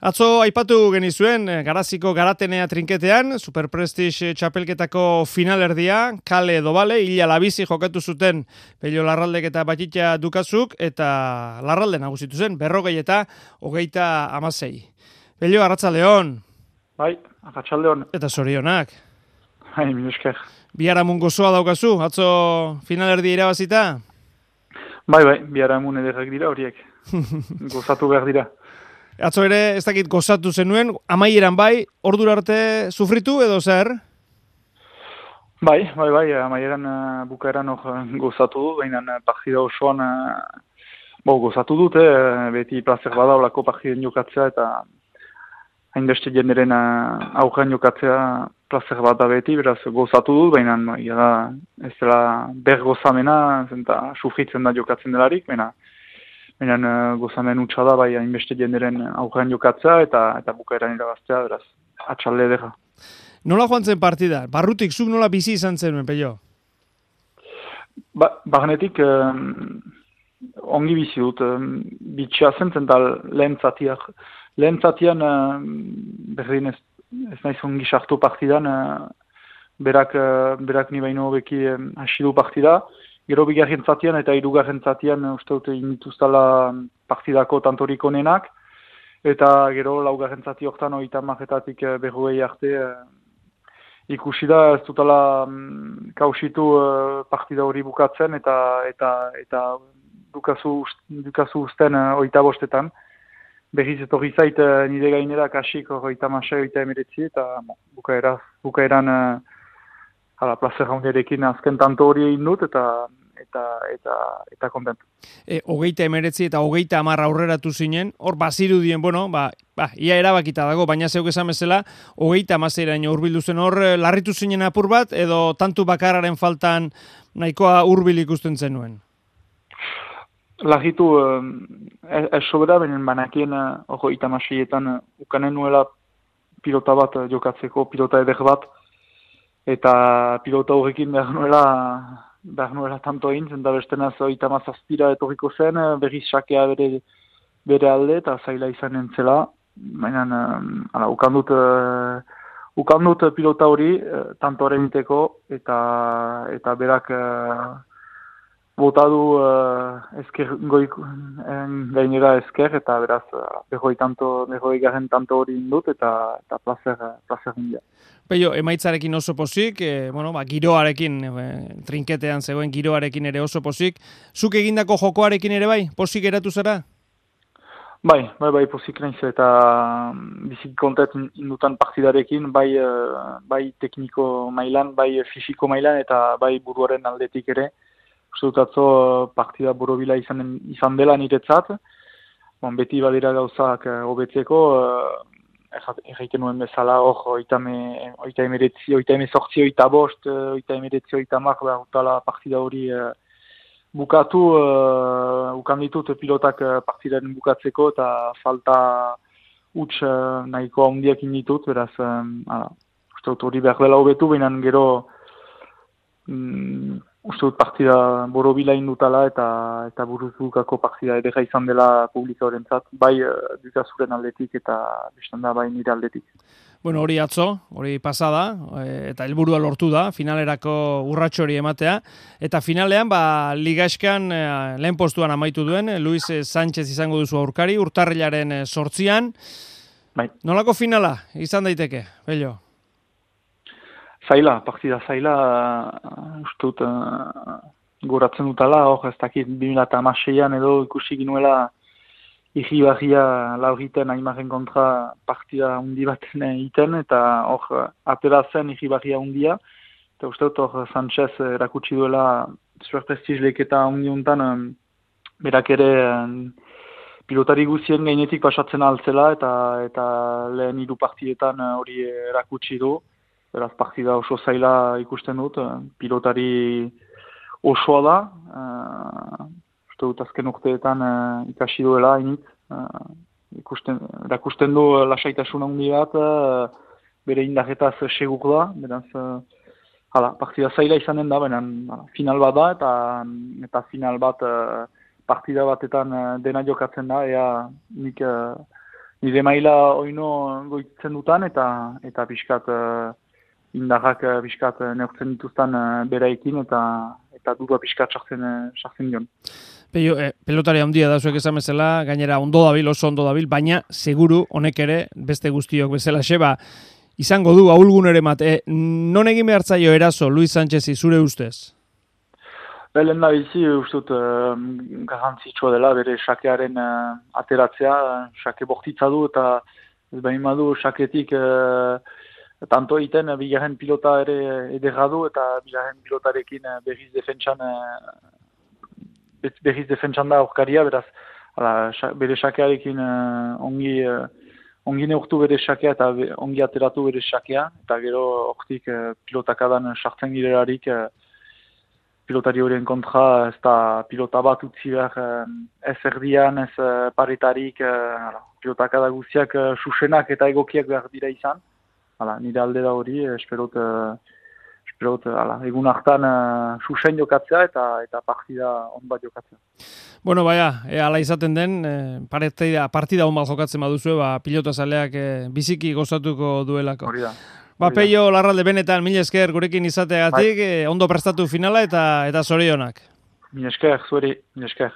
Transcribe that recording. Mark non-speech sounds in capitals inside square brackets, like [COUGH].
Atzo aipatu genizuen eh, garaziko garatenea trinketean, Super Prestige txapelketako finalerdia, kale edo bale, hila labizi jokatu zuten pelio larraldek eta batitza dukazuk, eta larralde nagusitu zen, berrogei eta hogeita amasei. Pelio, arratza. Bai, arratza leon. Eta zorionak. Bai, minusker. Biara mungo zoa daukazu, atzo finalerdia irabazita? Bai, bai, biara mun ederrak dira horiek. [LAUGHS] Gozatu behar dira. Atzo ere, ez dakit gozatu zenuen, amaieran bai, ordura arte sufritu edo zer? Bai, bai, bai, amaieran uh, bukaeran uh, gozatu du, baina uh, partida osoan uh, bo, gozatu dute, uh, beti plazer bada olako partiden jokatzea eta hainbeste jenderen uh, aurrean jokatzea plazer bada beti, beraz gozatu du, baina bai, ez dela ber gozamena, zenta sufritzen da jokatzen delarik, baina Baina uh, gozamen utxa da, bai, hainbeste jenderen aurrean jokatza eta eta bukaeran irabaztea, beraz, atxalde edera. Nola joan zen partida? Barrutik zuk nola bizi izan zen, peio? Ba, Barnetik ongi bizi dut, um, bitxea zen zen da lehen zatiak. Lehen zatian, uh, berdin ez, ez nahiz ongi sartu partidan, uh, berak, uh, berak ni baino beki um, hasidu partida, Gero bigarren zatian eta irugarren zatian uste dute inituztala partidako tantorik onenak. Eta gero laugarren zati horretan oita marretatik eh, berruei arte eh, ikusi da ez dutala mm, kausitu eh, partida hori bukatzen eta eta eta dukazu, dukazu usten oita bostetan. Berriz etorri zait nire gainera kasik oita masai oita emiretzi eta bukaeran, bukaeran hala, plazer handiarekin azken tanto hori egin dut eta eta eta eta kontentu. E, hogeita emeretzi eta hogeita amarra aurreratu zinen, hor baziru dien, bueno, ba, ba, ia erabakita dago, baina zeuk esan bezala, hogeita amazeira ino urbildu zen, hor eh, larritu zinen apur bat, edo tantu bakararen faltan nahikoa urbil ikusten zenuen? Larritu, ez, ez sobera, benen banakien, hori uh, uh, ukanen nuela pilota bat jokatzeko, pilota eder bat, eta pilota horrekin behar nuela behar nuela tanto egin, zen da beste nazo itamazazpira etorriko zen, eh, berriz sakea bere, bere alde eta zaila izan entzela. Baina, uh, ukandut, uh, ukandut pilota hori, uh, tanto miteko, eta, eta berak uh, bota du uh, esker goik, gainera esker, eta beraz, uh, behoi, tanto, behoi garen tanto hori indut, eta, eta placer, placer mundia. Peio, emaitzarekin oso pozik, e, bueno, ba, giroarekin, e, trinketean zegoen giroarekin ere oso pozik. Zuk egindako jokoarekin ere bai, pozik eratu zara? Bai, bai, bai, pozik nahiz eta mm, bizik kontet indutan partidarekin, bai, uh, bai tekniko mailan, bai fisiko mailan eta bai buruaren aldetik ere. Uztutatzo partida borobila izan, izan dela niretzat. Bon, beti badira gauzak hobetzeko, erraiten nuen bezala, hor, oita emeretzi, oita emezortzi, oita bost, eh, oita emeretzi, oita mar, behar utala partida hori uh, bukatu, uh, ukan ditut pilotak partidaren bukatzeko, eta falta huts uh, nahiko handiak inditut, beraz, um, uste dut hori behar dela hobetu, behinan gero, um, uste dut partida borobila indutala, eta eta buruzukako partida edera izan dela publika horrentzat, bai dukazuren aldetik eta biztan da bai nire aldetik. Bueno, hori atzo, hori pasada, e, eta helburua lortu da, finalerako urratxo hori ematea. Eta finalean, ba, ligaxkan e, lehen postuan amaitu duen, Luis Sánchez izango duzu aurkari, urtarrilaren sortzian. Bai. Nolako finala izan daiteke, bello? Zaila, partida zaila, uh, ustut, uh, goratzen dutala, hor ez dakit 2006an edo ikusi ginuela irribarria lauriten aimaren kontra partida hundi bat iten, eta hor atera zen irribarria hundia, eta uste dut hor Sanchez erakutsi duela super prestiz eta hundi untan, berak ere pilotari guzien gainetik pasatzen altzela, eta eta lehen hiru partietan hori erakutsi du, beraz partida oso zaila ikusten dut, pilotari osoa da, uh, uste dut azken urteetan uh, ikasi duela hainit, uh, ikusten, erakusten du lasaitasun handi bat, uh, bere indarretaz segur da, beraz, uh, hala, partida zaila izanen da, benen, final bat da, eta, eta final bat uh, partida batetan uh, dena jokatzen da, ea nik uh, nire maila oino goitzen dutan eta eta pixkat uh, indarrak pixkat neurtzen dituztan uh, beraikin eta eta dudua pixkat sartzen, sartzen dion. Peio, eh, pelotari handia da zuek esan bezala, gainera ondo dabil, oso ondo dabil, baina seguru honek ere beste guztiok bezala xeba izango du ahulgun ere mat. Eh, non egin behartzaio eraso, Luis Sánchez, zure ustez? Belen da bizi, ustut, uh, garantzitsua dela, bere sakearen uh, ateratzea, sake bortitza du eta ez behin madu saketik uh, tanto egiten bigarren pilota ere edera du eta bigarren pilotarekin berriz defentsan berriz defentsan da aurkaria, beraz, ala, bere sakearekin ongi ongi neurtu bere sakea eta ongi ateratu bere sakea, eta gero uh, pilotakadan sartzen girelarik pilotari horien kontra ez da pilota bat utzi behar ez erdian, ez uh, paritarik, uh, pilotak adaguziak uh, susenak eta egokiak behar dira izan. Hala, nire alde da hori, esperot, esperot hala, egun hartan uh, susen jokatzea eta eta partida on bat jokatzea. Bueno, baina, e, ala izaten den, e, partida, partida on bat jokatzen baduzu, ba, pilota zaleak e, biziki gozatuko duelako. Hori da. Ba, peio, larralde benetan, mil esker gurekin izateagatik, eh, ondo prestatu finala eta eta zorionak. Mil esker, zueri, mil esker.